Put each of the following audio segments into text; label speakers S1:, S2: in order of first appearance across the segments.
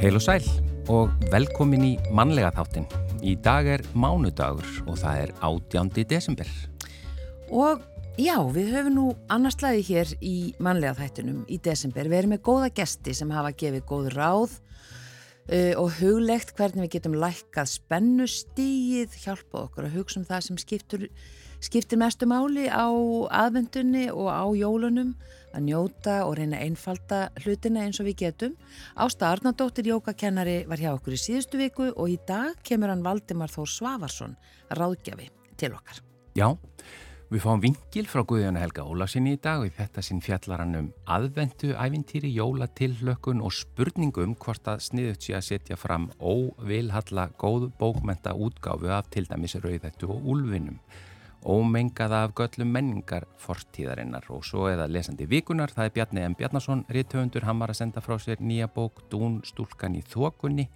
S1: Heil og sæl og velkomin í mannlega þáttin. Í dag er mánudagur og það er 18. desember.
S2: Og já, við höfum nú annarslæði hér í mannlega þættunum í desember. Við erum með góða gesti sem hafa gefið góð ráð uh, og huglegt hvernig við getum lækkað spennustíð, hjálpað okkur að hugsa um það sem skiptur, skiptir mestu máli á aðvendunni og á jólunum að njóta og reyna einfalda hlutina eins og við getum. Ásta Arnardóttir jókakennari var hjá okkur í síðustu viku og í dag kemur hann Valdimar Þór Svavarsson ráðgjafi til okkar.
S1: Já, við fáum vingil frá Guðjónu Helga Ólásinni í dag og þetta sinn fjallar hann um aðvendu, ævintýri, jólatillökun og spurningum hvort að sniðut sé að setja fram óvilhalla góð bókmenta útgáfu af til dæmis rauðættu og úlvinum ómengaða af göllum menningar fortíðarinnar og svo eða lesandi vikunar, það er Bjarni M. Bjarnason Ritthöfundur, hann var að senda frá sér nýja bók Dún stúlkan í þokunni.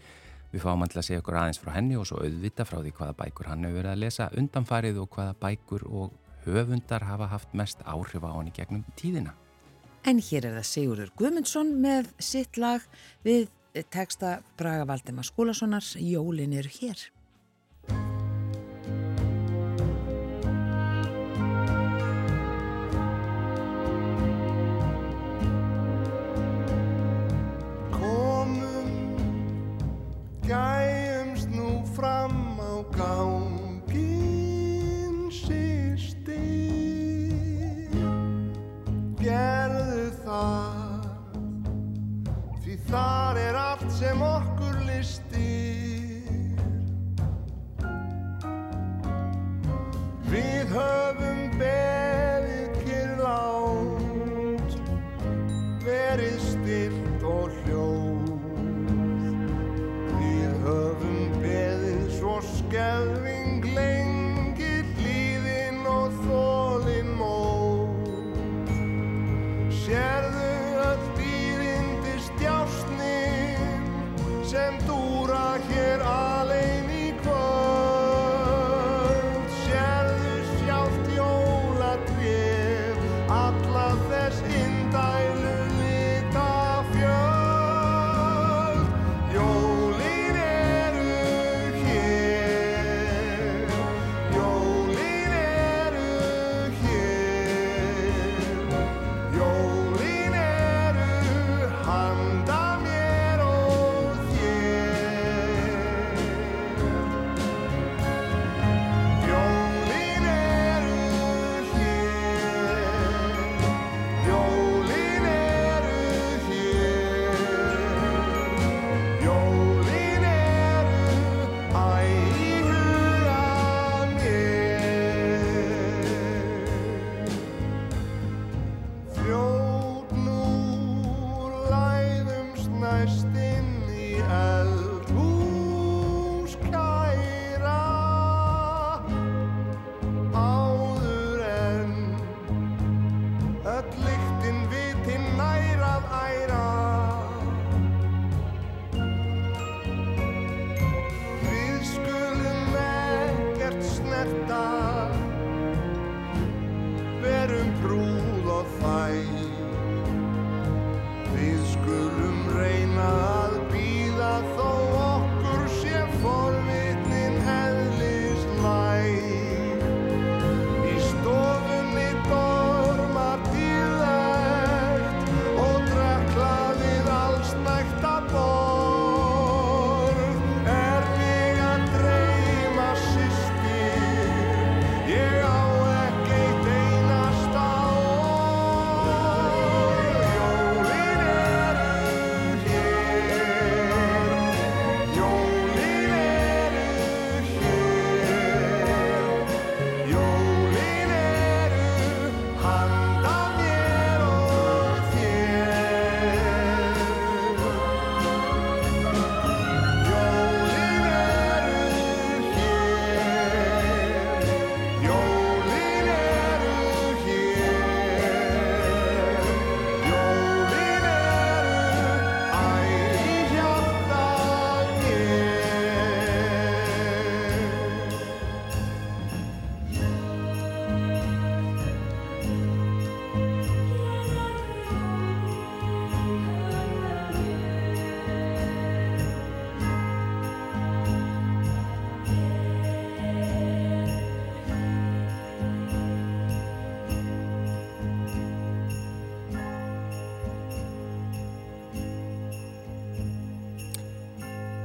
S1: Við fáum alltaf að segja okkur aðeins frá henni og svo auðvita frá því hvaða bækur hann hefur verið að lesa undanfarið og hvaða bækur og höfundar hafa haft mest áhrif á hann í gegnum tíðina.
S2: En hér er það Sigurður Guðmundsson með sitt lag við teksta Braga Valdema Skúlasonars Jólin eru hér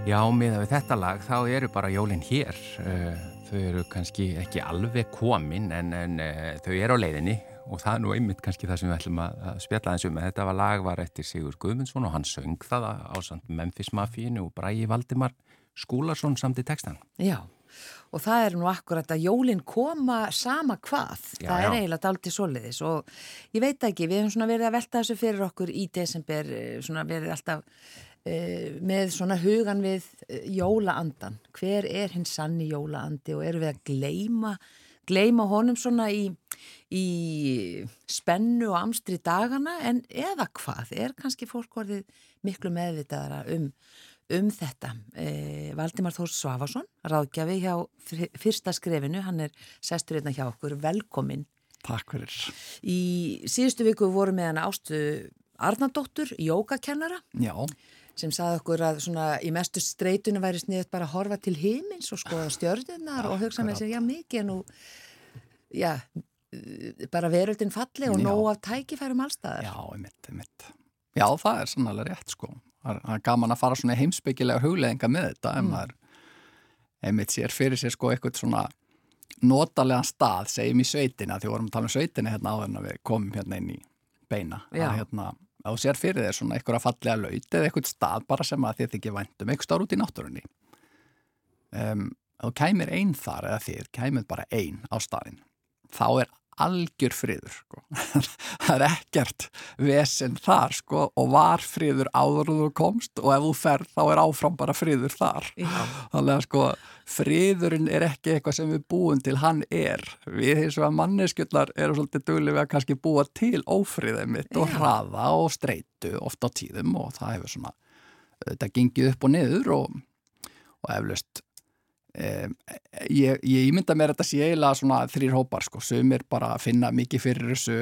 S1: Já, miða við þetta lag, þá eru bara jólinn hér. Eh, þau eru kannski ekki alveg komin, en, en eh, þau eru á leiðinni og það er nú einmitt kannski það sem við ætlum að spjalla eins um. Þetta var lag var eftir Sigur Guðmundsson og hann söng það á samt Memphis Mafíinu og Bræi Valdimar Skúlarsson samt í textan.
S2: Já, og það er nú akkurat að jólinn koma sama hvað.
S1: Já,
S2: það er
S1: já.
S2: eiginlega dálítið soliðis og ég veit ekki, við hefum svona verið að velta þessu fyrir okkur í desember, eh, svona verið alltaf með svona hugan við uh, jólaandan. Hver er hinn sanni jólaandi og eru við að gleima, gleima honum svona í, í spennu og amstri dagana en eða hvað, er kannski fólk orðið miklu meðvitaðara um um þetta. Eh, Valdimar Þórs Svafarsson, ráðgjafi hjá fyr- fyrsta skrefinu, hann er sestur hérna hjá okkur, velkomin.
S3: Takk fyrir.
S2: Í síðustu viku voru með hann ástu Arnardóttur, jógakennara,
S3: Já,
S2: sem saði okkur að svona í mestu streytunum væri sniðut bara að horfa til himins og skoða stjörnunar og hugsa með sér, já mikið er nú, já, bara veröldin falli og
S3: Já.
S2: nóg af tækifærum allstaðar.
S3: já, einmitt, einmitt. Já, það er sannlega rétt, sko. Það er- gaman að fara svona heimsbyggilega hugleðinga með þetta, ef maður einmitt sér fyrir sér, sko, eitthvað svona notalega stað, segjum í sveitina, því vorum að tala um sveitina hérna áður en við komum hérna inn í beina.
S2: Já.
S3: Að, hérna, þú sér fyrir þér svona eitthvað fallega laut eða eitthvað stað bara sem að þið þykir væntum, eitthvað stáð út í náttúrunni. Um, þú kæmir einn þar eða þið kæmið bara einn á staðinn, þá er algjör friður sko. það er ekkert vesen þar sko og var friður áður þú komst og ef þú ferð þá er áfram bara friður þar
S2: Já.
S3: þannig að sko friðurinn er ekki eitthvað sem við búum til, hann er við eins og að manneskjullar eru svolítið duglega við að kannski búa til ófriðið mitt og hraða og streitu oft á tíðum og það hefur svona þetta gengið upp og niður og, og eflaust Um, ég, ég ímynda mér að þetta sé eiginlega svona þrýr hópar sko, sumir bara finna mikið fyrir þessu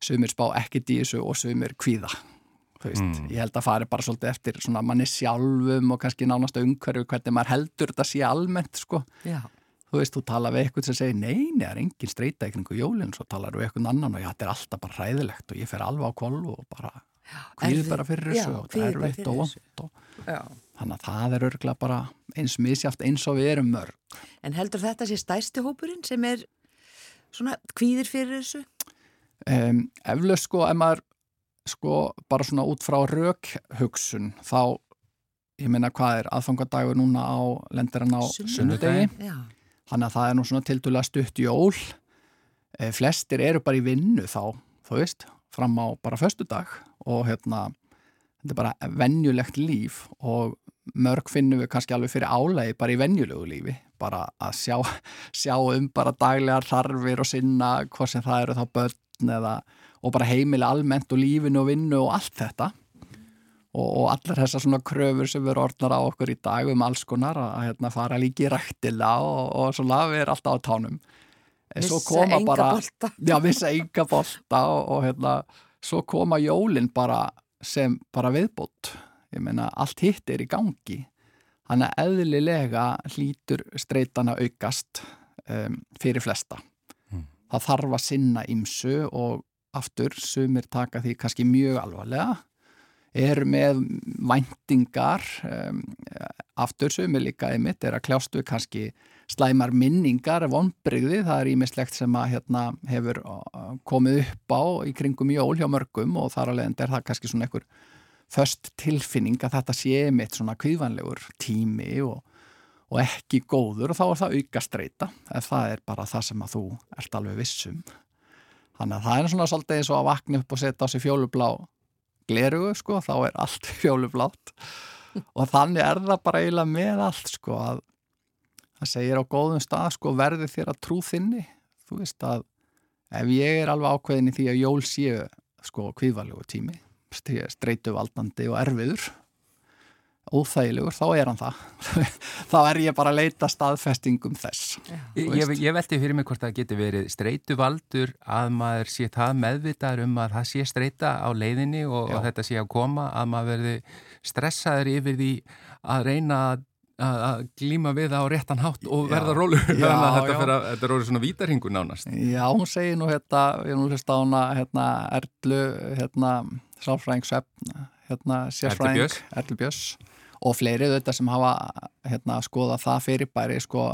S3: sumir spá ekkert í þessu og sumir kvíða
S1: Mm.
S3: ég held að fari bara svolítið eftir svona manni sjálfum og kannski nánast umhverju hvernig maður heldur þetta sé almennt sko,
S2: Já.
S3: þú veist, þú tala við eitthvað sem segir, nei, nei, það er engin streyta ykkur jólinn, svo talar við eitthvað annan og já, þetta er alltaf bara hræðilegt og ég fer alveg á kollu og bara
S2: erfið-
S3: bara fyrir þessu og það er veitt og vond og
S2: Já.
S3: Þannig að það er örgulega bara eins misjáft eins og við erum mörg.
S2: En heldur þetta sé stærsti hópurinn sem er svona kvíðir fyrir þessu?
S3: um, eflaust sko ef maður sko bara svona út frá rökhugsun þá ég meina hvað er aðfangadagur núna á lendir hann á sunnudegi þannig að það er nú svona tildulega stutt jól. E, flestir eru bara í vinnu þá, þú veist fram á bara föstudag og hérna þetta er bara venjulegt líf og mörg finnum við kannski alveg fyrir álegi bara í venjulegu lífi. Bara að sjá, sjá um bara daglegar þarfir og sinna hvað sem það eru þá börn eða og bara heimili almennt og lífinu og vinnu og allt þetta. Og, og allar þessar svona kröfur sem við orðnar á okkur í dag um alls konar að, hérna, fara líki í ræktila og, og svona við erum alltaf á tánum. Koma
S2: enga
S3: bara,
S2: bolta.
S3: Já, missa enga bolta og, og hérna, svo koma jólin bara sem bara viðbót. Ég meina allt hitt er í gangi. Þannig að eðlilega hlýtur streytana aukast um, fyrir flesta.
S1: Mm.
S3: það þarf að sinna ymsu og aftur sumir taka því kannski mjög alvarlega eru með væntingar um, aftur sumir líka einmitt er að kljástu kannski slæmar minningar, vonbrigði, það er ímislegt sem að hérna hefur uh, komið upp á í kringum jól hjá mörgum og þar alveg er það kannski svona einhver föst tilfinning að þetta sé mitt svona kvíðvanlegur tími og, og ekki góður og þá er það auka streyta ef það er bara það sem að þú ert alveg vissum. Þannig að það er svona svolítið eins og að vakna upp og setja á sig fjólublá glerugu sko, þá er allt fjólublátt og þannig er það bara eiginlega með allt sko að það segir á góðum stað sko verði þér að trú þinni. Þú veist að ef ég er alveg ákveðin í því að jól séu sko kvíðvalegu tími streitu valdandi og erfiður óþægilegur, þá er hann það. Þá er ég bara að leita staðfestingum þess
S1: Ég, ég, velti fyrir mig hvort það geti verið streituvaldur að maður sé það meðvitaður um að það sé streita á leiðinni og, og þetta sé að koma að maður verði stressaður yfir því að reyna að, að, glíma við það á réttan hátt og verða að þetta, er orðið svona vítarhingur nánast.
S3: Já, hún segir nú hérna, ég nú hlust á hana hérna, Erlu, hérna sálfræðing Svepp, hérna
S1: Björns.
S3: sérfræðing Erlu Björns. Og fleiri þetta sem hafa hérna, skoða það fyrirbæri sko,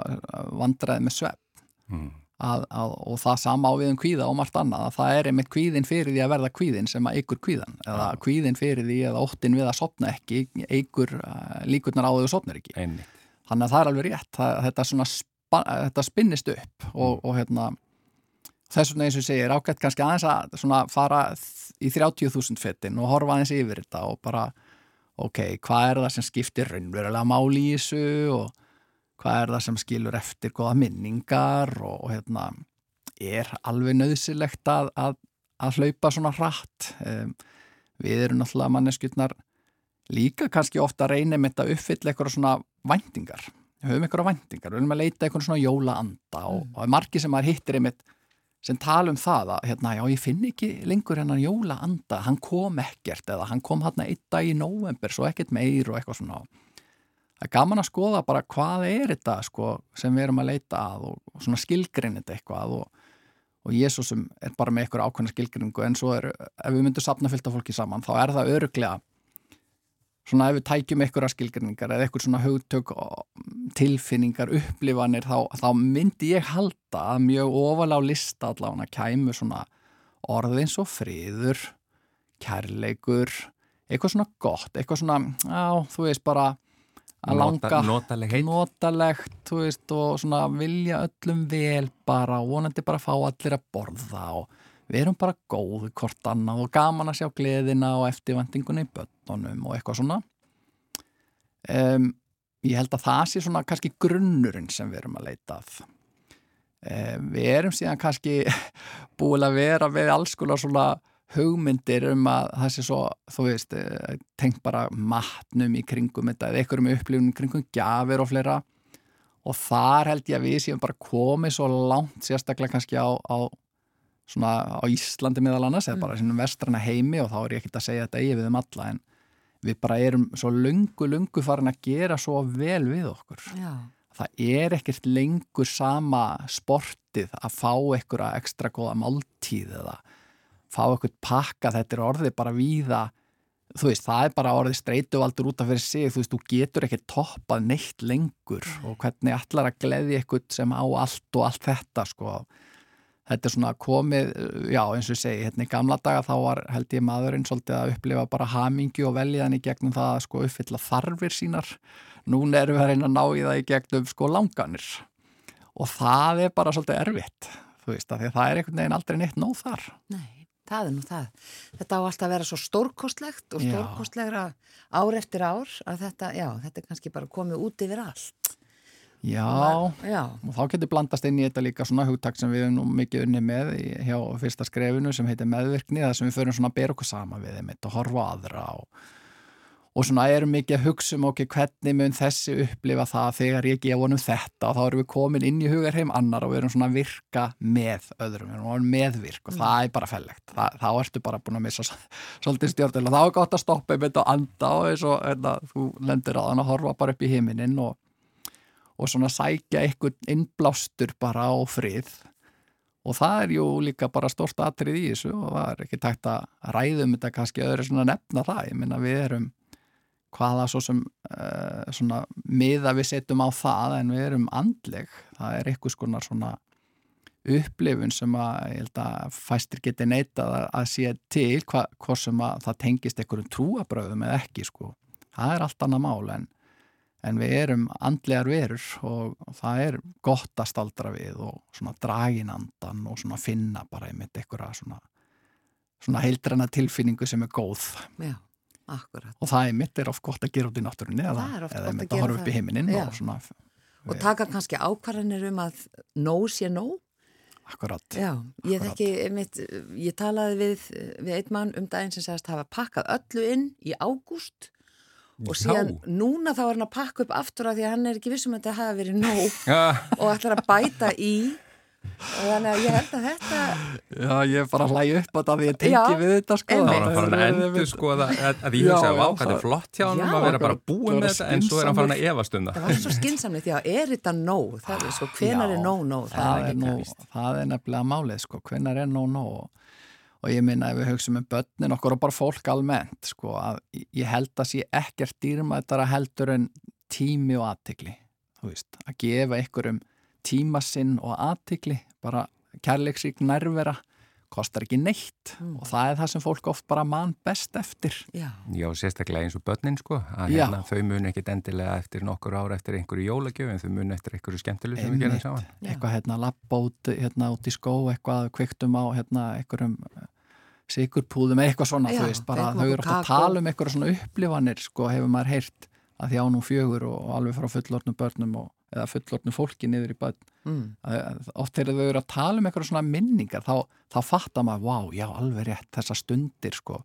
S3: vandraði með svepp mm. Að, að, og það sama á við um kvíða og margt annað að það er einmitt kvíðin fyrir því að verða kvíðin sem að eigur kvíðan eða ja. kvíðin fyrir því að óttin við að sopna ekki eigur uh, líkurnar á því að sopna ekki
S1: einmitt.
S3: þannig að það er alveg rétt það, þetta, spa, þetta spinnist upp og, mm. og hérna þess vegna eins og segir ágætt kannski aðeins að fara í 30.000 fettin og horfa aðeins yfir þetta og bara ok, hvað er það sem skiptir raunverulega máli í þessu og hvað er það sem skilur eftir goða minningar og, og hérna er alveg nöðsilegt að, að, að hlaupa svona hratt? Um, við erum náttúrulega manneskjöldnar líka kannski ofta að reyna með þetta að uppfylla eitthvað svona vendingar við höfum eitthvað vendingar, við höfum að leita eitthvað svona jólaanda og, mm. og margi sem maður hittir einmitt sem tala um það að hérna, já, ég finn ekki lengur hennar jóla anda, hann kom ekkert eða hann kom hann eitt dag í november svo ekkert meir og eitthvað svona það er gaman að skoða bara hvað er þetta sko, sem við erum að leita að og, og svona skilgrinn þetta eitthvað og, og Jésúsum er bara með eitthvað ákveðna skilgringu en svo er, ef við myndum sapna fylgta fólki saman, þá er það öruglega svona ef við tækjum einhverja skilgrinningar eða einhver svona hugtök tilfinningar, upplifanir þá, þá myndi ég halda að mjög ofalega á lista allavega kæmu svona orðins og friður kærleikur eitthvað svona gott, eitthvað svona já, þú veist bara að langa,
S1: notaleg
S3: notalegt þú veist og svona vilja öllum vel bara og vonandi bara fá allir að borða og við erum bara góð hvort annað og gaman að sjá gleðina og eftirvendingunni í börnunum og eitthvað svona. Um, ég held að það sé svona kannski grunnurinn sem við erum að leita af um, við erum síðan kannski búin að vera við alls svona hugmyndir um að það sé svo þú veist, eh, tengt bara matnum í kringum þetta eða einhverjum upplifunum kringum gafir og fleira og þar held ég að við séum bara komið svo langt sérstaklega kannski á, á svona á Íslandi meðal annars eða mm. bara svona vestrana heimi og þá er ég ekkert að segja þetta eigi við um alla en við bara erum svo lungu, lungu farin að gera svo vel við okkur
S2: Já.
S3: það er ekkert lengur sama sportið að fá einhverja ekstra góða máltíð eða fá einhvert pakka, þetta er orðið bara víða. Þú veist, það er bara orðið streytuvaldur út af fyrir sig, þú veist, þú getur ekki toppað neitt lengur og hvernig allar að gleði eitthvað sem á allt og allt þetta sko. Þetta er svona komið, já eins og segi hérna í gamla daga þá var held ég maðurinn svolítið að upplifa bara hamingi og veljaðan í gegnum það að sko uppfylla þarfir sínar. Núna erum við að reyna að ná í það í gegnum sko langanir. Og það er bara svolítið erfitt þú veist að, að það er einhvern veginn aldrei neitt nóð þar.
S2: Nei, það er nú það. Þetta á alltaf að vera svo stórkostlegt og stórkostlegra ár eftir ár að þetta, já, þetta er kannski bara komið út yfir allt.
S3: Já, Já, og þá getur blandast inn í þetta líka svona hugtak sem við erum nú mikið unni með hjá fyrsta skrefinu sem heitir meðvirkni þar sem við förum svona að bera okkur sama við þeim og horfa aðra og, og svona erum mikið að hugsa um okkur hvernig mun þessi upplifa það þegar ég gefa honum þetta? Og þá erum við komin inn í hugarheim annar og við erum svona að virka með öðrum, við erum meðvirk og mm. það er bara fellegt, það, þá ertu bara búin að missa svolítið stjórn þá er gott að stoppa um þetta og anda og eins og hérna, þú lendir á þann að horfa bara upp í heiminin og og svona sækja einhvern innblástur bara á frið. Og það er jú líka bara stórst atrið í þessu og það er ekki tægt að ræðum þetta kannski öðru svona nefna það, ég minna við erum hvaða svo sem uh, svona miða við setjum á það en við erum andleg, það er eitthvað skonar svona upplifun sem að, ég held að fæstir geti neitað að, sé til hvað hva sem að það tengist einhverjum trúabröðum eða ekki sko, það er allt annað mál en en við erum andlegar verur og það er gott að staldra við og svona draginandan og svona finna bara einmitt einhverja svona, svona heildræna tilfinningu sem er góð.
S2: Já, akkurat.
S3: Og það einmitt er oft gott að gera út í náttúrunni eða, eða einmitt að horfa upp í heiminin og, svona,
S2: og taka kannski ákvarðanir um að nóg sé nóg.
S3: Akkurat.
S2: Já, ég þekki, einmitt, ég talaði við, við einn mann um daginn sem sagast hafa pakkað öllu inn í ágúst. Og síðan Já. núna þá er hann að pakka upp aftur af því að hann er ekki vissum að þetta hafa verið nóg og ætlar að bæta í og þannig að ég held að þetta
S3: Já, ég er bara að hlægja upp á þetta því ég tengi við þetta sko.
S1: Það er að fara að endur sko að, að ég hugsa að ákvæði flott hjá hann að vera bara búin með þetta en svo er hann farin að evast um
S2: það. Það var svo skinsamlegt, já, er þetta nóg? Það er sko, hvenar er nóg nóg?
S3: Það, er, nóg, það er nefnilega málið sko, hvenar er nóg nóg? Og ég minna ef við hugsaum um börnin okkur og bara fólk almennt sko, að ég held að sé ekkert dýrmættara heldur en tími og aðtikli að gefa einhverjum tíma sinn og aðtikli bara kærleiksík nærvera kostar ekki neitt mm. og það er það sem fólk oft bara mann best eftir.
S1: Já, Já sérstaklega eins og börnin sko að hérna, þau muni ekkit endilega eftir nokkur ára eftir einhverju jólagjöf en þau muni eftir einhverju skemmtileg sem við gerum saman.
S3: Eitthvað hérna út, hérna, út í skó eitthvað kviktum á hérna, einhverjum eh, sigurpúðum eitthvað svona Já, veist, bara, þau eru ofta að tala um einhverju svona upplifanir sko hefur maður heyrt að þjá nú fjögur og, og alveg frá fullornum börnum og eða fullortnu fólki niður í börn. Mm. oft þegar þau að tala um eitthvað svona minningar þá, þá fattar maður, wow, já, alveg rétt þessa stundir, sko,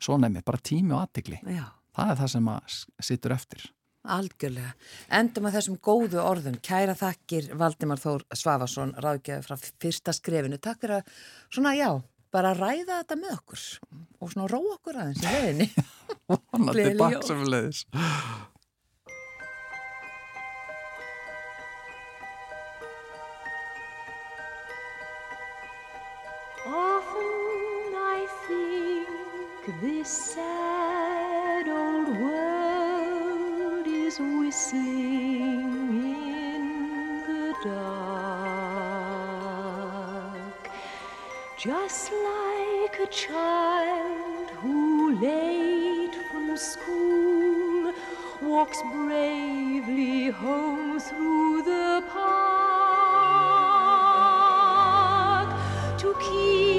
S3: svo nefnir bara tími og aðtikli, það er það sem maður sittur eftir.
S2: Algjörlega, endum að þessum góðu orðum. Kæra þakkir Valdimar Þór Svavarsson, ráðgjöf frá fyrsta skrefinu, takk fyrir að, svona já bara ræða þetta með okkur og svona ró okkur aðeins í leðinni
S3: Vonandi baksefleðis
S4: This sad old world is whistling in the dark, just like a child who, late from school, walks bravely home through the park to keep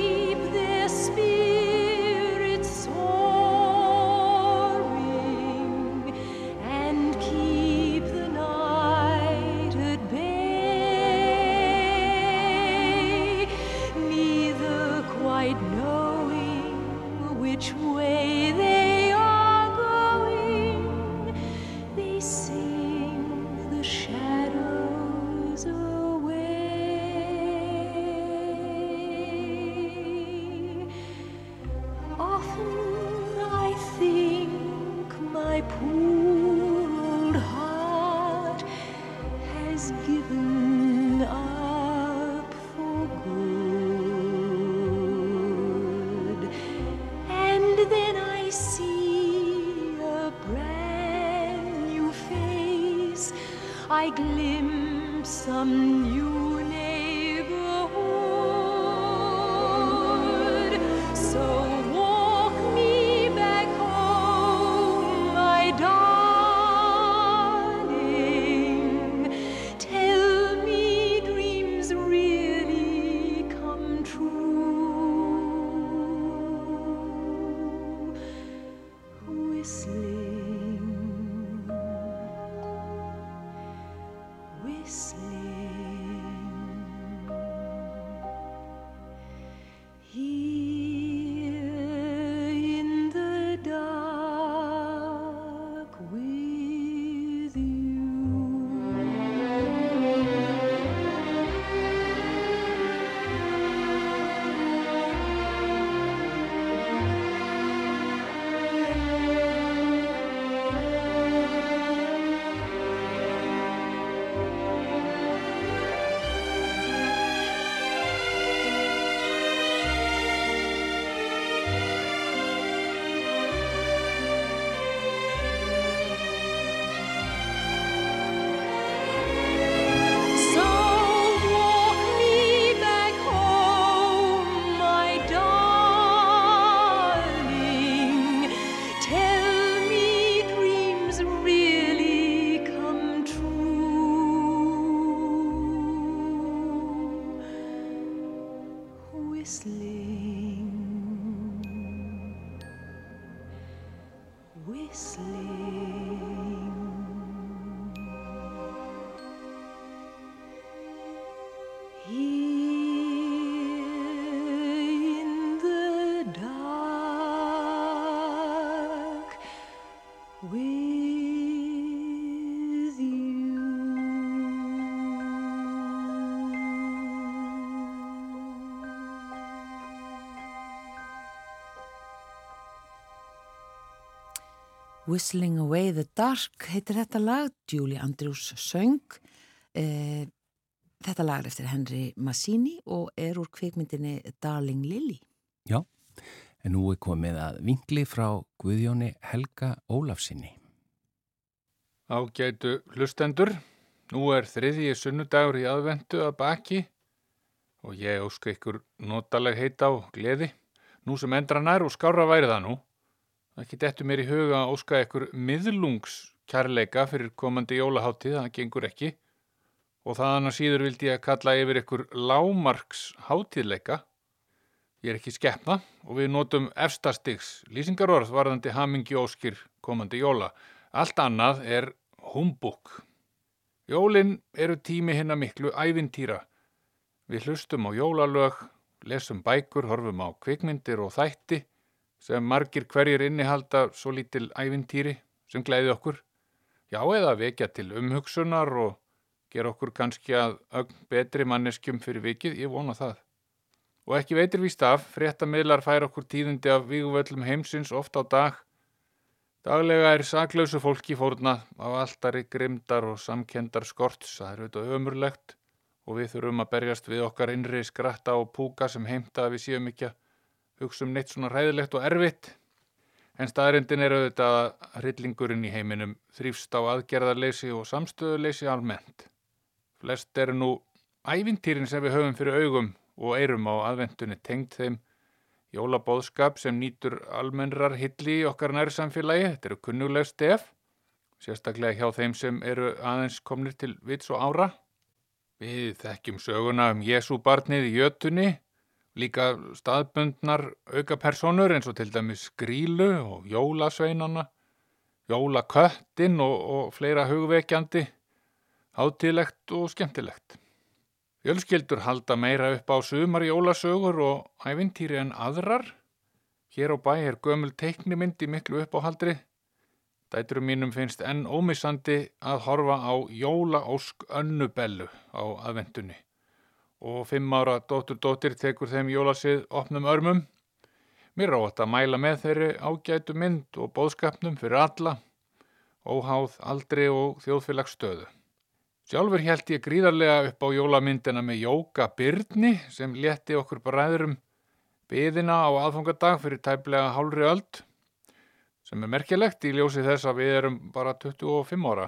S2: Whistling Away the Dark heitir þetta lag, Julie Andrews söng eh, þetta lag er eftir Henry Massini og er úr kvikmyndinni Darling Lily
S1: Já, En nú er komið að vingli frá Guðjóni Helga Ólafsinni.
S5: Ágætu hlustendur, nú er þriðji sunnudagur í aðvendu að baki og ég óska ykkur notaleg heita á gleði, nú sem endra nær og skára væri það nú. Ekki dettu mér í huga að óska ykkur miðlungs kærleika fyrir komandi jólaháttið, það gengur ekki og það annars síður vildi ég að kalla yfir ykkur lámarks hátíðleika. Ég er ekki skeppna og við notum efstastigs lýsingarorð varðandi hamingi óskir komandi jóla. Allt annað er humbúk. Jólin eru tími hinna miklu ævintýra. Við hlustum á jólalög, lesum bækur, horfum á kvikmyndir og þætti sem margir hverjir innihalda svo lítil ævintýri sem gleiði okkur. Já, eða vekja til umhugsunar og gera okkur kannski að ögn betri manneskjum fyrir vikið, ég vona það. Og ekki veitir víst af, fréttamiðlar fær okkur tíðindi af víguvöllum heimsins oft á dag. Daglega er saklausu fólki fórna á alltari grimdar og samkendar skorts, það er auðvitað ömurlegt og við þurfum að berjast við okkar innri skratta og púka sem heimta að við séum ekki að hugsa um neitt svona ræðilegt og erfitt. En staðrindin er auðvitað að hryllingurinn í heiminum þrýfst á aðgerðarleysi og samstöðuleysi almennt. Flest eru nú ævintýrin sem við höfum fyrir augum og eirum á aðvendunni tengd þeim jólabóðskap sem nýtur almennrar hilli í okkar nærsamfélagi. Þetta eru kunnuleg stef, sérstaklega hjá þeim sem eru aðeins komnir til vits og ára. Við þekkjum söguna um Jésu barnið í jötunni, líka staðbundnar auka personur eins og til dæmis grílu og jólasveinana, jólaköttin og, og fleira hugvekjandi, hátilegt og skemmtilegt. Fjölskyldur halda meira upp á sumar jólasögur og ævintýri en aðrar. Hér á bæ er gömul teiknimyndi miklu uppáhaldri. Dæturum mínum finnst enn ómissandi að horfa á jólaósk önnubellu á aðvendunni. Og fimm ára dóttur dóttir tekur þeim jólasið opnum örmum. Mér rátt að mæla með þeirri ágætu mynd og bóðskapnum fyrir alla, óháð, aldri og þjóðfélagsstöðu. Sjálfur held ég gríðarlega upp á jólamyndina með Jóka Byrni sem létti okkur bræðurum byðina á aðfangadag fyrir tæplega hálfri öld sem er merkilegt í ljósi þess að við erum bara 25 ára.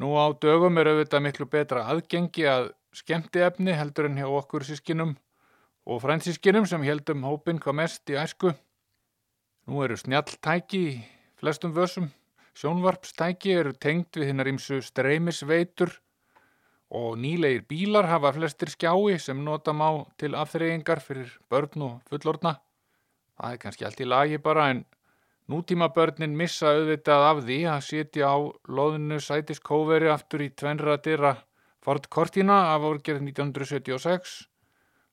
S5: Nú á dögum er auðvitað miklu betra aðgengi að skemmti efni heldur en hjá okkur sískinum og fransískinum sem heldum hópin hvað mest í æsku. Nú eru snjalltæki í flestum vössum, sjónvarpstæki eru tengd við hinnar ímsu streymisveitur og nýlegir bílar hafa flestir skjái sem nota má til afþreyingar fyrir börn og fullorna. Það er kannski allt í lagi bara en nútíma börnin missa auðvitað af því að sitja á loðinu sætiskóveri aftur í tvenra dyrra Ford Cortina af árgerð 1976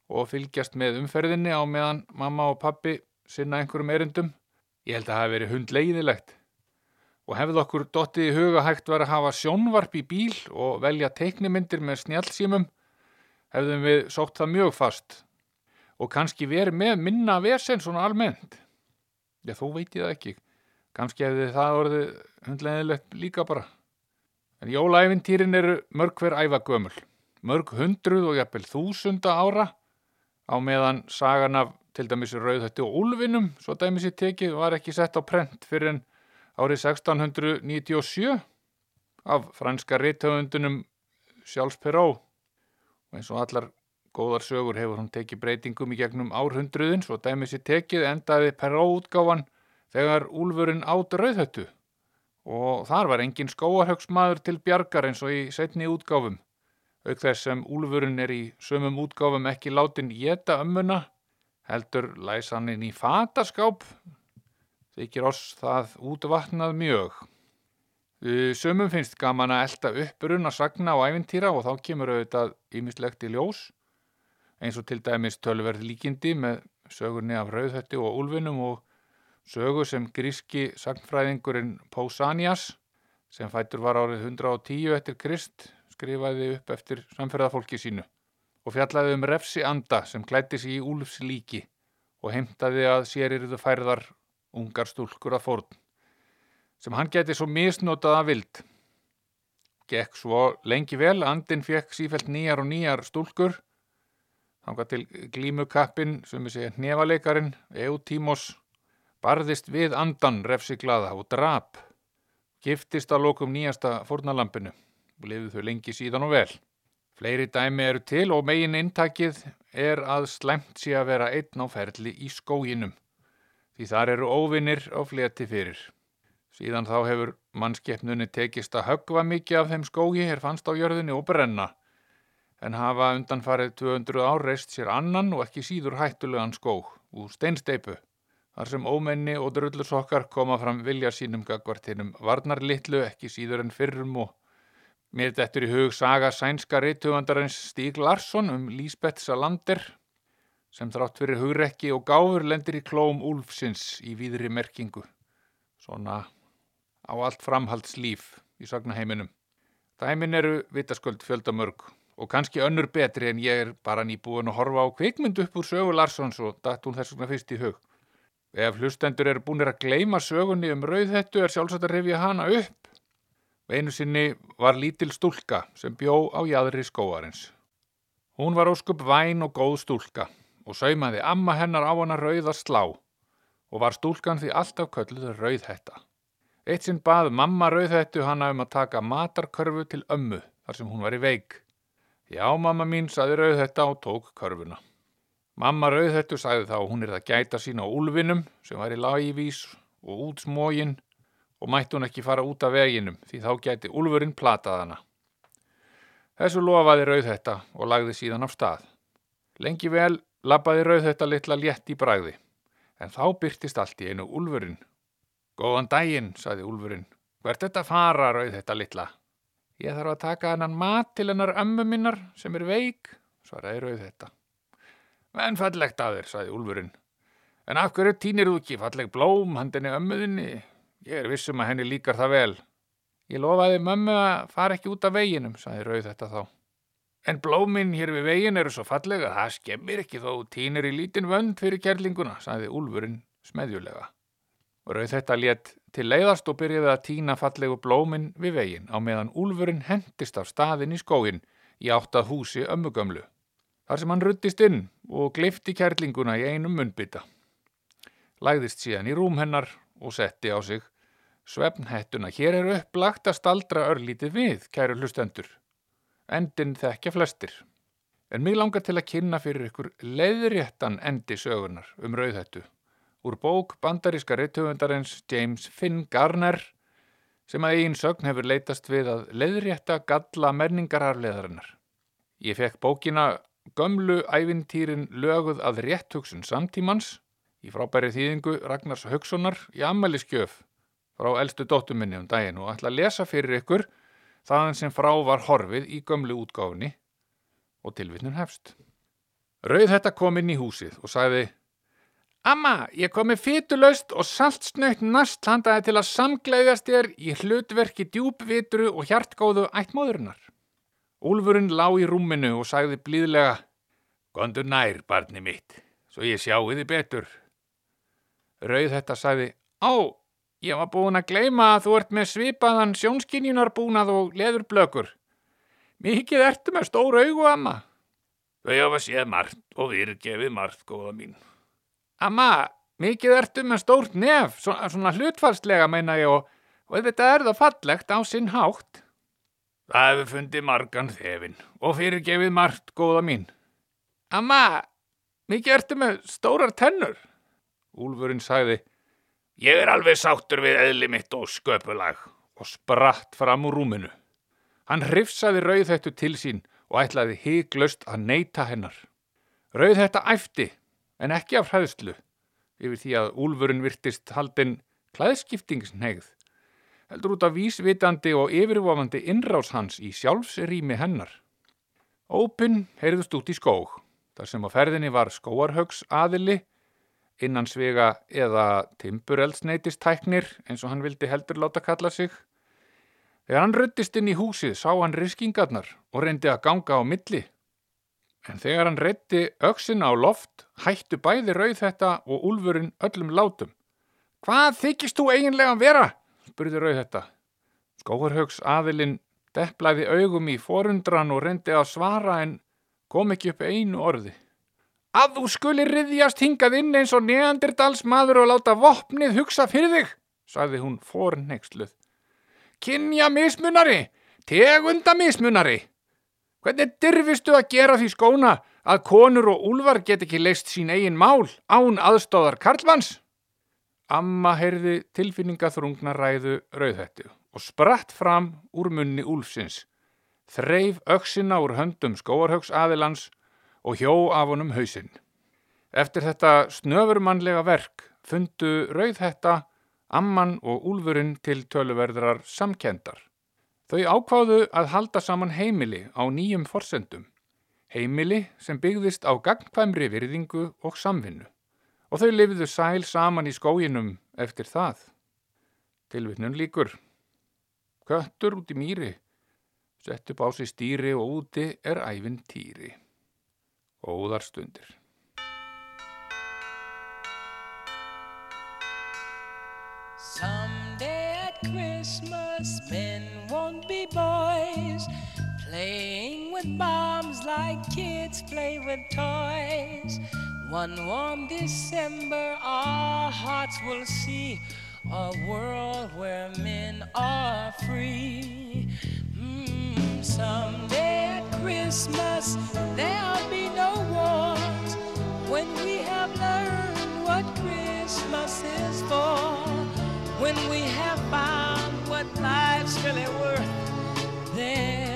S5: og fylgjast með umferðinni á meðan mamma og pappi sinna einhverjum erindum. Ég held að það hef verið hundleiðilegt og hefði okkur dottið í huga hægt verið að hafa sjónvarp í bíl og velja teiknimyndir með snjálfsímum, hefðum við sótt það mjög fast og kannski verið með minna vesen svona almennt. Já, þó veit ég það ekki. Kannski hefði það orðið hundleginlegt líka bara. En jólæfintýrin eru mörg hver æfagömmul, mörg hundruð og jafnvel þúsunda ára á meðan sagan af til dæmis rauðhætti og úlvinum, svo dæmis í tekið, var ekki sett á prent fyrir en árið 1697 af franska rithöfundunum Charles Perrault. Og eins og allar góðar sögur hefur hún tekið breytingum í gegnum árhundruðin svo dæmis í tekið endaði Perrault útgáfan þegar úlfurinn átt rauðhöttu og þar var engin skóarhauksmaður til bjargar eins og í setni útgáfum auk þess sem úlfurinn er í sömum útgáfum ekki látin geta ömmuna heldur læs hann inn í fataskáp þykir oss það útvatnað mjög. Sumum finnst gaman að elda uppbrunna sagna og æfintýra og þá kemur auðvitað ímislegt í ljós, eins og til dæmis tölverð líkindi með sögurni af rauðhötti og úlfinum og sögu sem gríski sagnfræðingurinn Pausanias, sem fætur var árið 110 eftir Krist, skrifaði upp eftir samferðafólki sínu og fjallaði um refsi anda sem klætti sig í úlfs líki og heimtaði að sér eruðu færðar ungar stúlkur að fórn, sem hann geti svo misnotað að vild. Gekk svo lengi vel, andin fekk sífælt nýjar og nýjar stúlkur, Þanga til glímukappin sem við segja hnefaleikarin, Eutímos, barðist við andan refsiglaða og drap, giftist að lokum nýjasta fórnalampinu og lifið þau lengi síðan og vel. Fleiri dæmi eru til og megin inntakið er að slæmt sé að vera einn á ferli í skóginum, því þar eru óvinnir á fleti fyrir. Síðan þá hefur mannskeppnunni tekist að höggva mikið af þeim skógi er fannst á jörðinni og brenna, en hafa undanfarið 200 ár reist sér annan og ekki síður hættulegan skóg úr steinsteipu. Þar sem ómenni og drullusokkar koma fram vilja sínum gagvartinum varnarlittlu ekki síður en fyrrum og mér dettur í hug saga sænska reytugandarins Stíg Larsson um Lísbeth Salander sem þrátt fyrir hugrekki og gáfur lendir í klóm úlfsins í víðri merkingu. Svona á allt framhaldslíf í sagnaheiminum. Dæmin eru vitasköld fjöldamörg og kannski önnur betri en ég er bara nýbúin að horfa á kvikmynd upp úr sögu Larssons og datt hún þess vegna fyrst í hug. Ef hlustendur eru búinir að gleyma sögunni um rauðhettu er sjálfsagt að rifja hana upp. Einu sinni var lítil stúlka sem bjó á jæðri skóarins. Hún var óskup væn og góð stúlka og saumaði amma hennar á hana rauða slá og var stúlkan því alltaf kölluð rauðhetta. Eitt sinn bað mamma rauðhettu hana um að taka matarkörfu til ömmu þar sem hún var í veik. Já, mamma mín, saði rauðhetta og tók körfuna. Mamma rauðhettu sagði þá hún er að gæta sín á úlfinum sem var í lagivís og út smógin og mætti hún ekki fara út af veginum því þá gæti úlfurinn platað hana. Þessu lofaði rauðhetta og lagði síðan af stað. Lengi vel labbaði rauðhetta litla létt í bræði en þá byrtist allt í einu úlfurinn. Góðan daginn, sagði úlfurinn. Hvert þetta fara, rauðhetta litla? Ég þarf að taka hennan mat til hennar ömmu minnar sem er veik, svaraði rauðhetta. En fallegt að þér, sagði úlfurinn. En af hverju týnir þú ekki falleg blóm handinni ömmuðinni? Ég er vissum að henni líkar það vel. Ég lofaði mömmu að fara ekki út af veginum, sagði rauð þetta þá. En blóminn hér við vegin eru svo fallega að það skemmir ekki þó týnir í lítinn vönd fyrir kærlinguna, sagði úlfurinn smeðjulega. Rauð þetta létt til leiðast og byrjaði að týna fallegu blóminn við vegin á meðan úlfurinn hendist af staðin í skóin í áttað húsi ömmugömlu þar sem hann ruttist inn og gleifti kærlinguna í einum munnbytta. Lægðist síðan í rúm hennar og setti á sig svefnhettuna. Hér er upplagt að staldra örlítið við, kæru hlustendur. Endin þekkja flestir. En mig langar til að kynna fyrir ykkur leiðréttan endi sögunar um rauðhettu úr bók bandaríska reytöfundarins James Finn Garner sem að eigin sögn hefur leitast við að leiðrétta galla menningararleðarinnar. Ég fekk bókina gömlu ævintýrin löguð að rétthugsun samtímans í frábæri þýðingu Ragnars Haugssonar í ammæliskjöf frá eldstu dóttuminni um daginn og ætla að lesa fyrir ykkur þaðan sem frá var horfið í gömlu útgáfni og tilvittnum hefst. Rauð þetta kom inn í húsið og sagði Amma, ég komi fytulaust og saltsnöytt nast handaði til að samgleiðast þér í hlutverki djúbvitru og hjartgóðu ættmóðurinnar. Úlfurinn lá í rúminu og sagði blíðlega Gondur nær, barni mitt, svo ég sjáu þið betur. Rauð þetta sagði Á, ég var búin að gleyma að þú ert með svipaðan sjónskinjunarbúnað og leðurblökur. Mikið ertu með stór augu, amma. Þau hafa séð margt og virkefið margt, góða mín. Amma, mikið ertu með stórt nef, svona, svona hlutfalslega meina ég og, og þetta er það fallegt á sinn hátt. Það hefur fundið margan þefin og fyrirgefið margt, góða mín. Amma, mikið ertu með stórar tennur? Úlfurinn sagði, ég er alveg sáttur við eðli mitt og sköpulag og spratt fram úr rúminu. Hann hrifsaði rauðhettu til sín og ætlaði hygglöst að neyta hennar. Rauðhetta æfti, en ekki af hræðslu, yfir því að úlfurinn virtist haldinn klæðskiptingsnegð heldur út af vísvitandi og yfirvofandi innrás hans í sjálfsrými hennar. Ópinn heyrðust út í skóg, þar sem á ferðinni var skóarhaugs aðili, innan svega eða timbureldsneitistæknir, eins og hann vildi heldur láta kalla sig. Þegar hann ruttist inn í húsið sá hann riskingarnar og reyndi að ganga á milli. En þegar hann reytti öksin á loft, hættu bæði rauð þetta og úlfurinn öllum látum. Hvað þykist þú eiginlega að vera? Spurði rauð þetta. Skóarhaugs aðilinn depplaði augum í forundran og reyndi að svara en kom ekki upp einu orði. að þú skuli riðjast hingað inn eins og neanderdals maður og láta vopnið hugsa fyrir þig, sagði hún fornexluð. Kynja mismunari, tegunda mismunari. Hvernig dyrfistu að gera því skóna að konur og úlvar get ekki leist sín eigin mál án aðstóðar Karlmanns? Amma heyrði tilfinningaþrungna ræðu rauðhættu og spratt fram úr munni úlfsins, þreif öksina úr höndum skóarhauks aðilans og hjó af honum hausinn. Eftir þetta snöfurmannlega verk fundu rauðhætta, amman og úlfurinn til töluverðrar samkendar. Þau ákváðu að halda saman heimili á nýjum forsendum. Heimili sem byggðist á gagnkvæmri virðingu og samvinnu. Og þau lifðu sæl saman í skóginum eftir það. Tilvittnum líkur. Köttur út í mýri. Sett upp á sig stýri og úti er æfinn týri. Góðar stundir.
S6: Someday at Christmas, men won't be boys, playing with bombs like kids play with toys. One warm December, our hearts will see a world where men are free. Mm, someday at Christmas, there'll be no wars when we have learned what Christmas is for. When we have found what life's really worth, there'll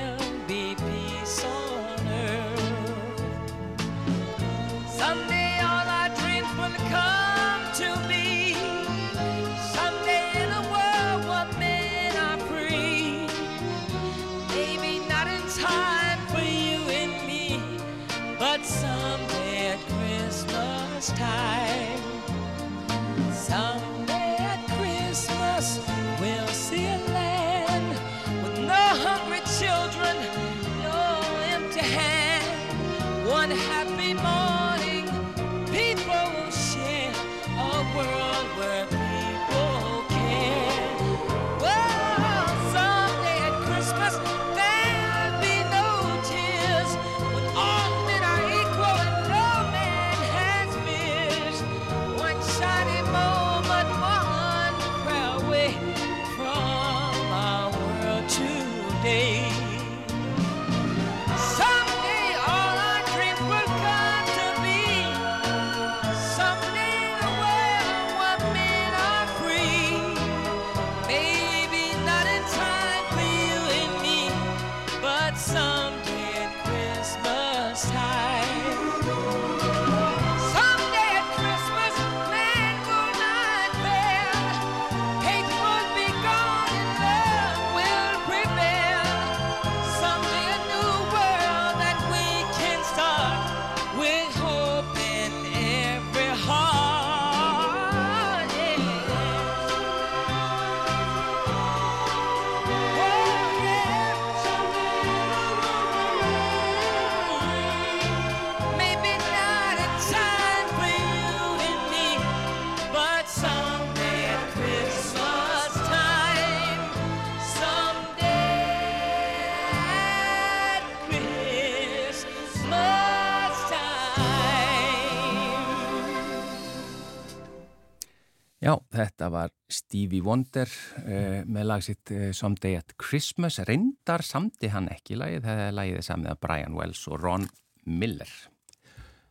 S1: Stevie Wonder uh, með lag sitt uh, Someday at Christmas. Reyndar samti hann ekki lagið, það er lagið samið af Brian Wells og Ron Miller.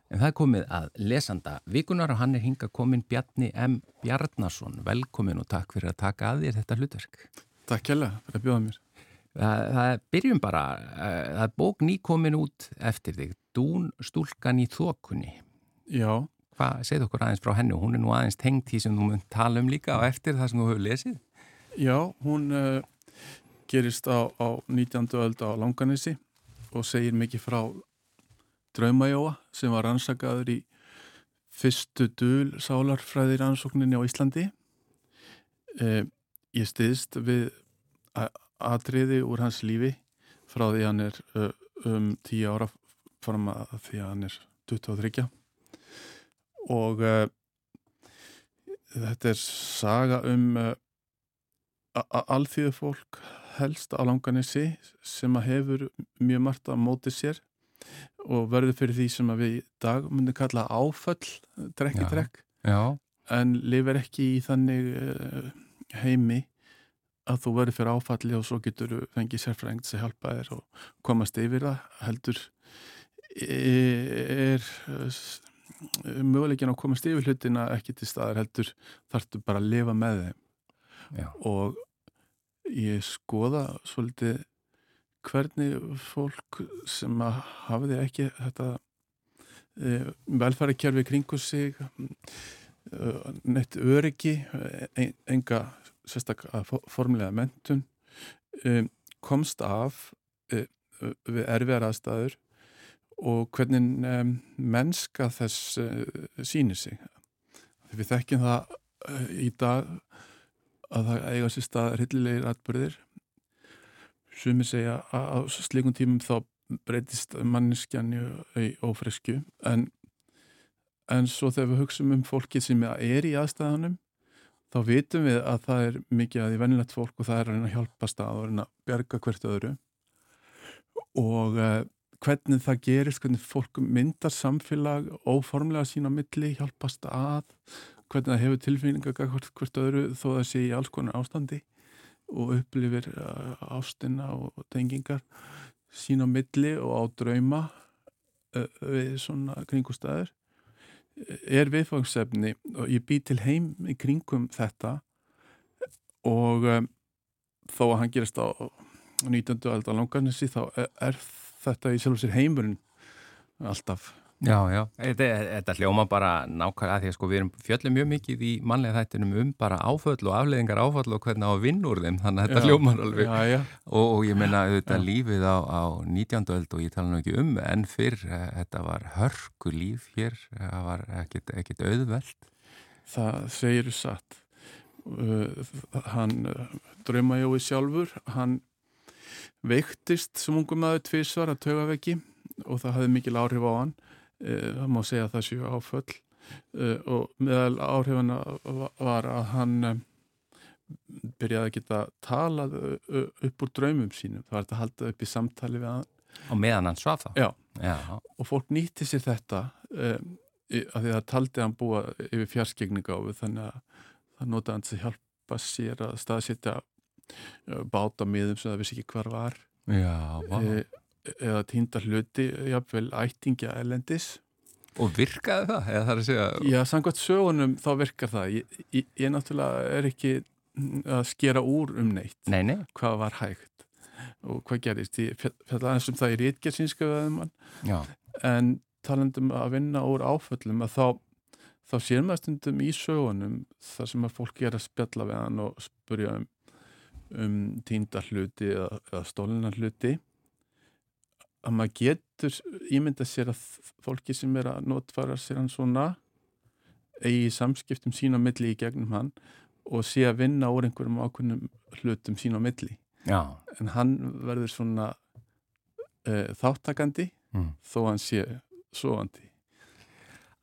S1: En það er komið að lesanda vikunar og hann er hinga komin Bjarni M. Bjarnason. Velkomin og takk fyrir að taka að þér þetta hlutverk.
S7: Takk hérlega fyrir að bjóða mér.
S1: Það, það byrjum bara, uh, það er bók nýkomin út eftir þig, Dún stúlkan í þokunni.
S7: Já,
S1: Hvað, segð okkur aðeins frá henni, hún er nú aðeins tengt því sem þú mun tala um líka á eftir það sem þú hefur lesið.
S7: já, hún uh, gerist á, á 19. öld á Langanesi og segir mikið frá Draumajóa sem var rannsakaður í fyrstu dul sálarfræðir rannsókninni á Íslandi. Uh, ég stiðst við atriði úr hans lífi frá því hann er uh, um 10 ára fram að því hann er 23 og uh, þetta er saga um uh, alþýðu fólk helst á langanissi sem að hefur mjög margt að móti sér og verður fyrir því sem að við í dag myndum kalla áföll, trekk í trekk en lifir ekki í þannig uh, heimi að þú verður fyrir áfalli og svo getur þú fengið sérfræðing til að hjálpa þér og komast yfir það heldur er möguleikin að komast yfir hlutina ekki til staðar heldur þarftu bara að lifa með þeim.
S1: Já,
S7: og ég skoða svolítið hvernig fólk sem að hafiði ekki þetta e, velfærikerfi kringu sig e, neitt öryggi e, enga sérstaklega formulega mentun e, komst af e, við erfiðar aðstæður og hvernig e, mennska þess e, sýnir sig. Við þekkjum það e, í dag að það eiga sér stað hryllilegir atbyrðir sumir segja að á slikum tímum þá breytist manneskjan í, ófresku en, en svo þegar við hugsaum um fólki sem er í aðstæðanum þá vitum við að það er mikið að því vennilegt fólk og það er að að hjálpa stað og að bjarga hvert öðru. Og uh, hvernig það gerist, hvernig fólk myndar samfélag óformlega sín á milli, hjálpast að hvernig það hefur tilfinninga hvert, hvert öðru þó það sé í alls konar ástandi og upplifir uh, ástina og tengingar sín á milli og á drauma uh, við svona kringustæður er viðfangsefni og ég bý til heim í kringum þetta og um, þó að hann gerist á 19. aldar langarnissi þá er, er þetta í sjálf sér heimurinn alltaf.
S1: Já, já. Þetta, þetta hljóma bara nákvæmlega því að sko við erum fjöllum mjög mikið í mannlega þættinum um bara áföll og afleðingar áföll og hvernig á að vinna úr þeim þannig að þetta hljómar alveg.
S7: Já, já,
S1: og, og ég meina auðvitað lífið á, á 19. öld og ég tala nú ekki um en fyrr, eh, þetta var hörku líf hér, það var ekkit, auðvelt.
S7: Það segir satt. Uh, hann uh, draumajói sjálfur hann veiktist sem ungum maður tvísvar að taugaveggi og það hafði mikil áhrif á hann. Uh, það má segja að það séu áföll. Uh, og meðal áhrifana va- var að hann um, byrjaði að geta talað upp úr draumum sínum. Það var þetta að halda upp í samtali við hann.
S1: Og meðan hann svaf þá?
S7: Já.
S1: já,
S7: og fólk nýtti sér þetta um, af því að það taldi hann búa yfir fjarskegningáfu þannig að það notaði til að hjálpa sér að staðsetja uh, báta miðum sem það vissi ekki hvar var.
S1: Já
S7: e, eða týnda hluti, jafnvel ættingja elendis.
S1: og virkaði það, það að segja
S7: Já, samkvæmt sögunum þá virkar það. Ég, ég, ég náttúrulega er ekki að skera úr um neitt.
S1: Nei, nei,
S7: hvað var hægt og hvað gerist. Ég fjall aðeins um það í rítgerðsínska veðumann
S1: já,
S7: en talandum að vinna úr áföllum að þá, þá sér maður stundum í sögunum þar sem að fólk er að spjalla við hann og spurja um, um týnda hluti eða, eða stólina hluti. Að maður getur ímynda sér að fólki sem er að notfara sér hann svona eigi samskiptum sín á milli í gegnum hann og sé að vinna úr einhverjum ákveðnum hlutum sín á milli.
S1: Já,
S7: en hann verður svona uh, þáttakandi
S1: Mm.
S7: þó hann sé sofandi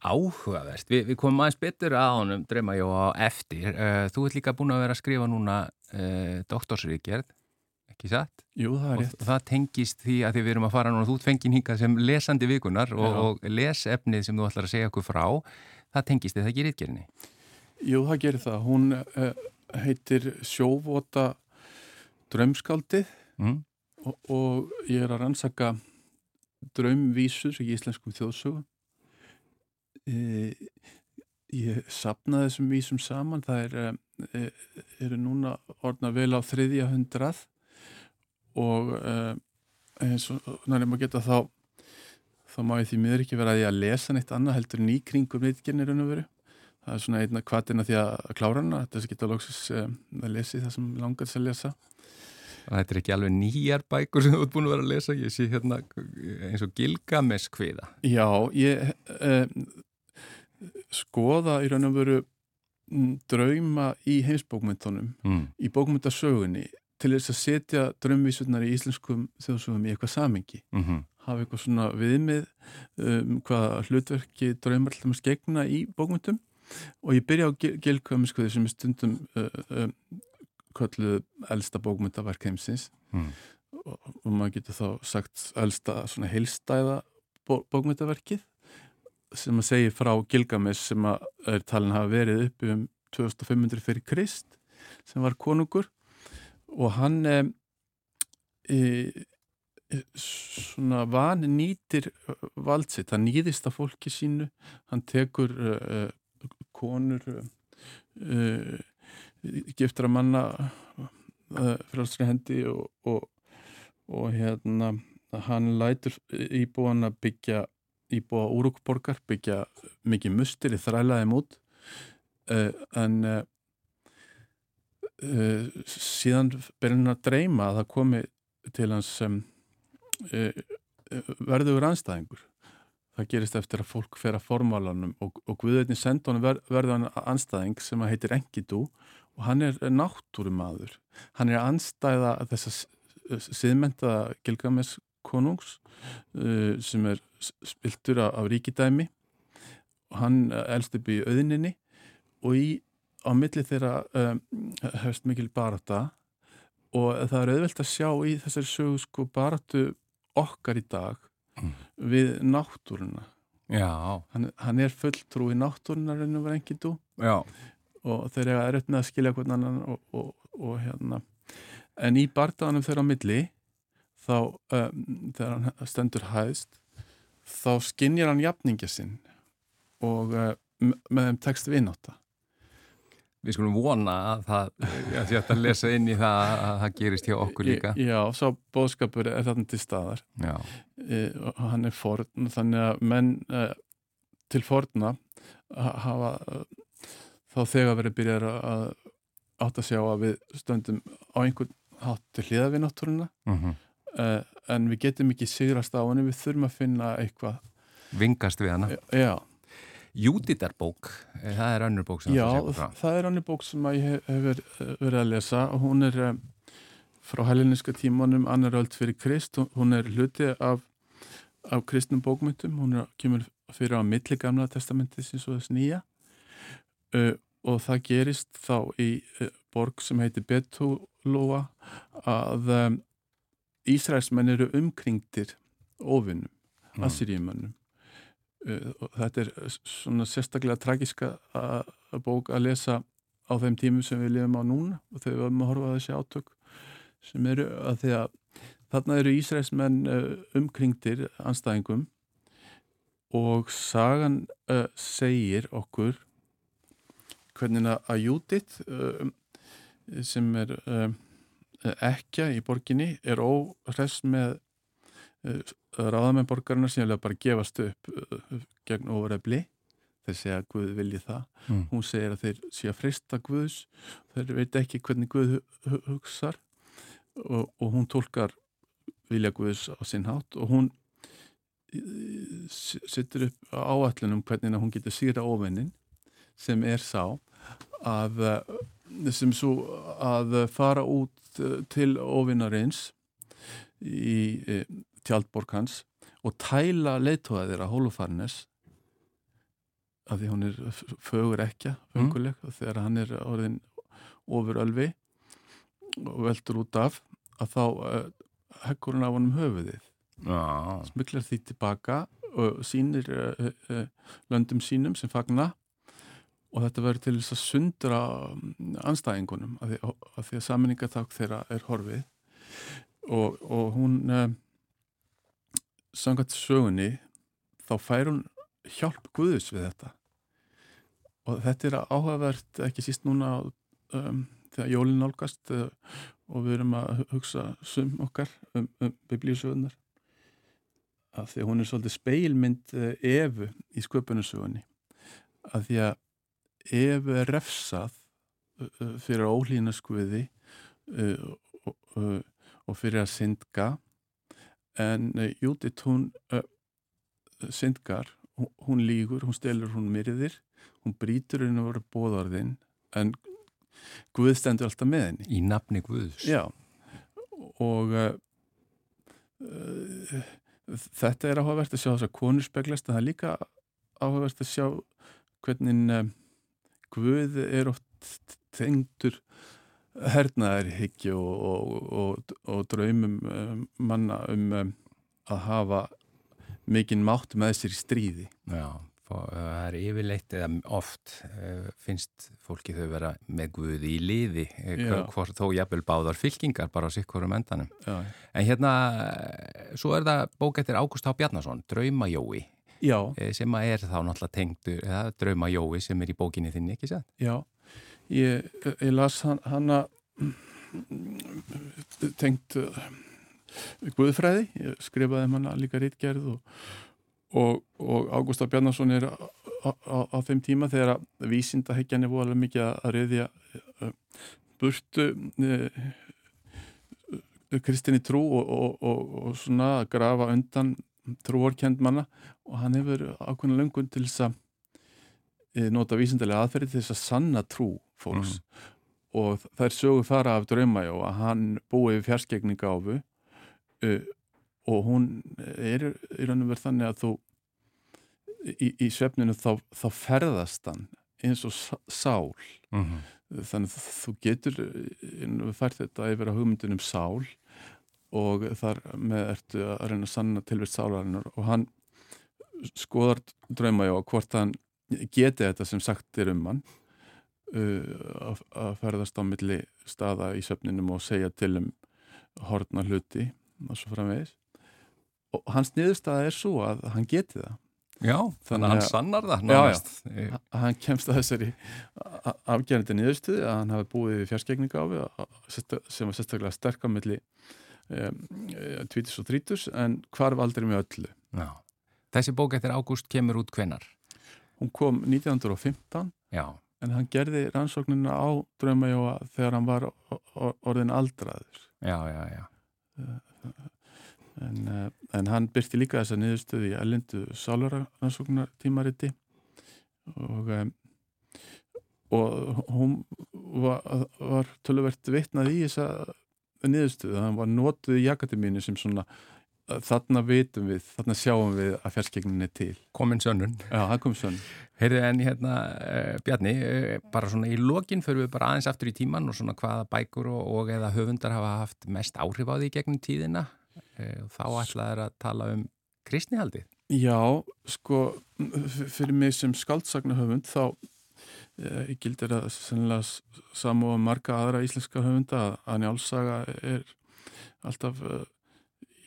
S1: áhugavert við, við komum aðeins betur að honum dreyma jó á eftir uh, þú ert líka búin að vera að skrifa núna uh, doktorsríkjörð, ekki satt?
S7: Jú, það er
S1: og
S7: rétt
S1: það tengist því að því við erum að fara núna þú ert fengin hingað sem lesandi vikunar og, og lesefnið sem þú ætlar að segja okkur frá það tengist þið það ekki rítgerðinni
S7: Jú, það gerir það. Hún uh, heitir Sjóvota draumskaldið
S1: mm?
S7: og, og ég er að rannsaka draumvísur í íslenskum þjóðsögum ég sapnaði þessum vísum saman. Það er, e, eru núna orðna vel á þriðja hundrað og eins og næri maður geta þá þá má ég því miður ekki vera að ég að lesa neitt annað heldur í kringum veru. Það er svona einna kvatina því að klára hana þess að geta lóksis að lesi það sem langar þess að lesa.
S1: Þetta er ekki alveg nýjar bækur sem þú ert búin að vera að lesa ég sé hérna eins og Gilgamesh kviða
S7: Já, ég eh, skoða í raun og veru mm, drauma í heimsbókmyndunum,
S1: mm.
S7: í bókmyndasögunni til þess að setja draumvísurnar í íslenskum þjóðsögum í eitthvað samengi
S1: Mm -hmm.
S7: hafa eitthvað svona viðmið um, hvað hlutverki draumar alltaf skegna í bókmyndum og ég byrja á Gilgamesh sem er stundum uh, um, kölluð elsta bókmyndaverk heimsins
S1: Mm.
S7: og, og maður getur þá sagt elsta svona heilstæða bó, bókmyndaverkið sem að segja frá Gilgamesh sem að er talin hafa verið upp um 2500 fyrir Krist sem var konungur. Og hann eh, e, svona van nýtir vald sitt, hann nýðist af fólki sínu, hann tekur uh, konur uh, giftra manna frálsri hendi og, og, og hérna hann lætur íbúan að byggja íbúa úrúkborgar, byggja mikið mustir í þrælaði mút. En síðan byrjum hann að dreyma að það komi til hans verður anstæðingur það gerist eftir að fólk fer að formálanum og, og Guðveitni senda honum ver, verður hann anstæðing sem að heitir Engidú og hann er náttúrumadur hann er anstæða þess að siðmenta Gilgames konungs uh, sem er spiltur af, af ríkidæmi. Og hann elst upp í auðninni og í á milli þeirra um, hefst mikil barata og það er auðvelt að sjá í þessari sögu sko baratu okkar í dag mm. við náttúruna. Hann, hann er fulltrú í náttúruna reynum var engin þú og þeir eru að skilja hvernig annan og, og, og hérna. En í bardaðanum þeirra á milli þá um, þegar hann stendur hæðst þá skinnjar hann jafningja sinn og uh, með þeim tekst viðnáta
S1: Við skulum vona að það, að því að það lesa inn í það að það gerist hjá okkur líka.
S7: Já, svo bóðskapur er þarna til staðar.
S1: Já.
S7: E, hann er forn, þannig að menn e, til forna hafa þá þegar verið byrjar að átt að sjá að við stöndum á einhvern hátt til hliða við náttúruna uh -huh. E, en við getum ekki sigrast á henni, við þurfum að finna eitthvað.
S1: Vingast við hana.
S7: Já.
S1: Júdítarbók, eh, það er önnur bók sem
S7: Já, það er önnur bók sem ég hef, verið að lesa og hún er um, frá heliniska tímanum annar öll fyrir Krist, hún er hluti af, af kristnum bókmyndum hún er, kemur fyrir á milli gamla testamenti sinns og þess nýja uh, og það gerist þá í uh, borg sem heitir Betulóa að um, Ísraelsmenn eru umkringtir ofinnum, mm. Assyríumannum Eh, þetta er svona sérstaklega tragiska að bók að lesa á þeim tímum sem við lifum á núna og þegar við varum að horfa að þessi átök sem eru að því að þarna eru Ísraelsmenn eh, umkringtir anstæðingum og sagan uh, segir okkur hvernig að Júdit uh, sem er uh, ekja í borginni er óhress með ráðamenn borgarna sem vilja bara gefast upp uh, gegn ofurefli þeir segja að Guð vilji það. Mm. hún segir að þeir sé að frista Guðs. Þeir veit ekki hvernig Guð hugsar. Og, og hún tólkar vilja Guðs á sinn hátt. Og hún sittur upp áallunum hvernig hún getur síra ofinnin sem er sá að sem svo að fara út til ofinnarins í tjaldborg hans og tæla leittóða þeirra Hólufarnes af því hún er fögur ekja fönguleg mm. þegar hann er orðin ofur ölvi og veldur út af að þá uh, hekkur hann af honum höfuðið
S1: ah.
S7: smiklar því tilbaka og sínir uh, löndum sínum sem fagna og þetta verður til þess að sundra anstæðingunum af því, því að saminningatak þeirra er horfið. Og, og hún sangat sögunni þá fær hún hjálp Guðus við þetta. Og þetta er áhugavert ekki síst núna um, þegar jólinn nálgast uh, og við erum að hugsa sum okkar um, um biblíusögunar að því að hún er svolítið speilmynd uh, Efu í sköpunusögunni að því að Er refsað uh, fyrir ólína skuði uh, og, uh, fyrir að syndga en uh, Judith hún uh, syndgar, hún, lígur hún stelur hún myrðir hún brítur henni að vera bóðarðinn en Guð stendur alltaf með henni.
S1: Í nafni Guðs.
S7: Já og uh, þetta er áhugavert að sjá þess að konur speglast en það er líka áhugavert að sjá hvernig Guð er oft tengdur hernaðarhyggju og, og, og, og draumum um, manna um, um að hafa mikinn mátt með sér í stríði.
S1: Já, fó- það er yfirleitt eða oft eh, finnst fólki þau vera með guði í liði eh, hvort þó jafnvel báðar fylkingar bara á sikkurum endanum.
S7: Já,
S1: En hérna, eh, svo er það bók eftir Ágúst H. Bjarnason, Draumajói,
S7: já,
S1: eh, sem að er þá náttúrulega tengdur, eða Draumajói sem er í bókinni þinni, ekki sér?
S7: já. Ég, ég las hann, hana tengt uh, Guðfræði, ég skrifaði um hana líka rítgerð og, og, og Ágústa Bjarnason er á, þeim tíma þegar að vísindaheggjan er voðalega mikið að reyðja uh, burtu uh, kristinni trú og, og, og, og svona grafa undan trúarkend manna og hann hefur ákveðna löngun til þess að eh, nota vísindalega aðferði til þess að sanna trú fólks. Og það er sögu fara af draumajó að hann búi við fjarskegningáfu uh, og hún er í raun og verið þannig að þú í, í svefninu þá, þá ferðast hann eins og sá- sál.
S1: Mm -hmm.
S7: þannig að þú getur uh, fært þetta yfir á hugmyndunum sál og þar með ertu að reyna að sanna tilvist sálarinnar. Og hann skoðar draumajó hvort hann geti þetta sem sagt er um hann uh, að, ferðast á milli staða í söfninum og segja til um hortna hluti og svo framvegis og hans niðurstaða er svo að hann geti það
S1: Já, þannig að hann sannar það
S7: Já, já.
S1: Eh,
S7: að hann kemst að þessari afgerandi niðurstuði að hann hafi búið við fjarskegningáfi sem var sérstaklega sterk á milli um, 20 og 30 en hvarf aldrei með öllu.
S1: Já. Þessi bók eftir Ágúst kemur út hvenar?
S7: Hún kom 1915
S1: Já,
S7: en hann gerði rannsóknina á draumajóa þegar hann var orðin aldraður.
S1: já, já, já.
S7: En, uh, en hann byrti líka þessa niðurstöðu í ellendu sálarrannsóknar tímariti og, um, og hún var, var töluvert vitnað í þessa niðurstöðu. Hann var notuð í akademínu sem svona þarna vitum við, þarna sjáum við að fjarskegnin er til.
S1: Komin sönnun.
S7: Já, það kom svona.
S1: Heyrðu en hérna, uh, Bjarni, uh, bara svona í lokin fyrir við bara aðeins aftur í tíman og svona hvaða bækur og, og eða höfundar hafa haft mest áhrif á því gegnum tíðina. Uh, þá ætlaður að tala um kristnihaldið.
S7: Já, sko, fyrir mig sem skaldsagnahöfund þá e, gildir það sennilega s- samu og marga aðra íslenska höfunda að, að njálsaga er alltaf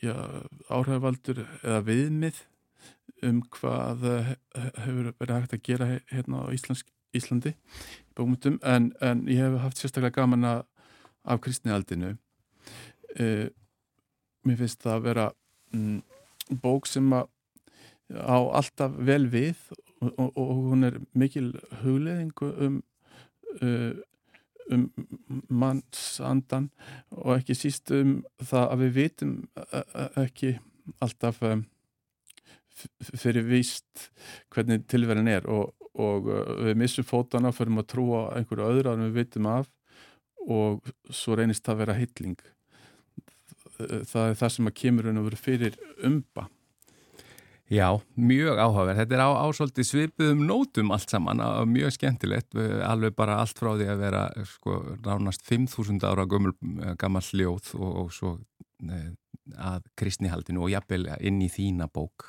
S7: áhrifavaldur eða viðmið um hvað eh, he- hefur verið hægt að gera hérna á Íslensk, Íslandi bókmyndum en, en ég hef haft sérstaklega gaman að, af kristnialdinu e, mér finnst það að vera mm, bók sem að á alltaf vel við og, og, og hún er mikil hugleðingu um uh, um mannsandan og ekki síst um það að við vitum uh, uh, ekki alltaf um, fyrir víst hvernig tilverðin er og, og uh, við missum fótana fyrir að trúa einhverju öðru að við vitum af og svo reynist það að vera hilling. Það er það sem að kemur raun og veru fyrir umba
S1: Já, mjög áhugaverð. Þetta er á, á svolítið svipuðum nótum allt saman, mjög skemmtilegt, alveg bara allt frá því að vera sko ránast 5.000 ára gömul, eh, gammal hljóð og, og svo eh, að kristnihaldinu og jafnvel inn í þína bók.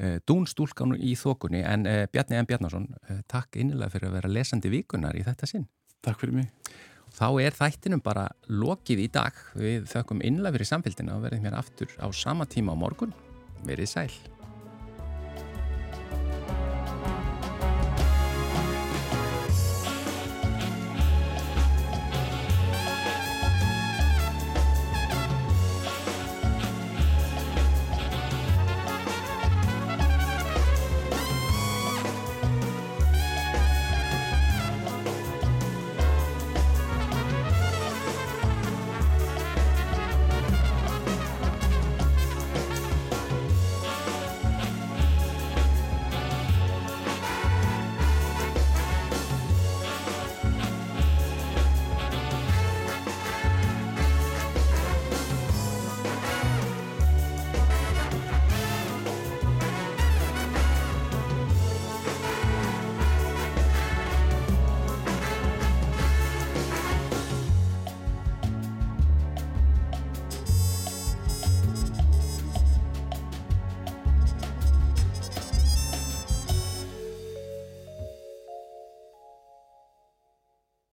S1: Eh, Dún stúlkan í þokunni, en Bjarni M. Bjarnason, takk innilega fyrir að vera lesandi vikunar í þetta sinn.
S7: Takk fyrir mig
S1: Þá er þættinum bara lokið í dag. Við þökkum innlega fyrir samfélgina og verðum hér aftur á sama tíma á morgun. Verið sæl.